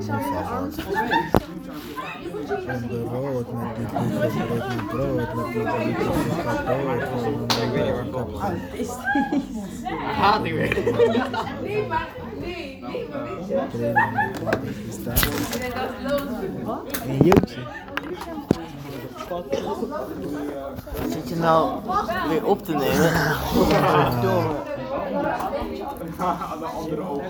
En de rood met die met brood, met die. Ik weet oh, niet waar is Haat ik weer. Nee, maar nee, nee, maar weet je. Een jootje. Zit je nou weer op te nemen? Door. De andere ogen.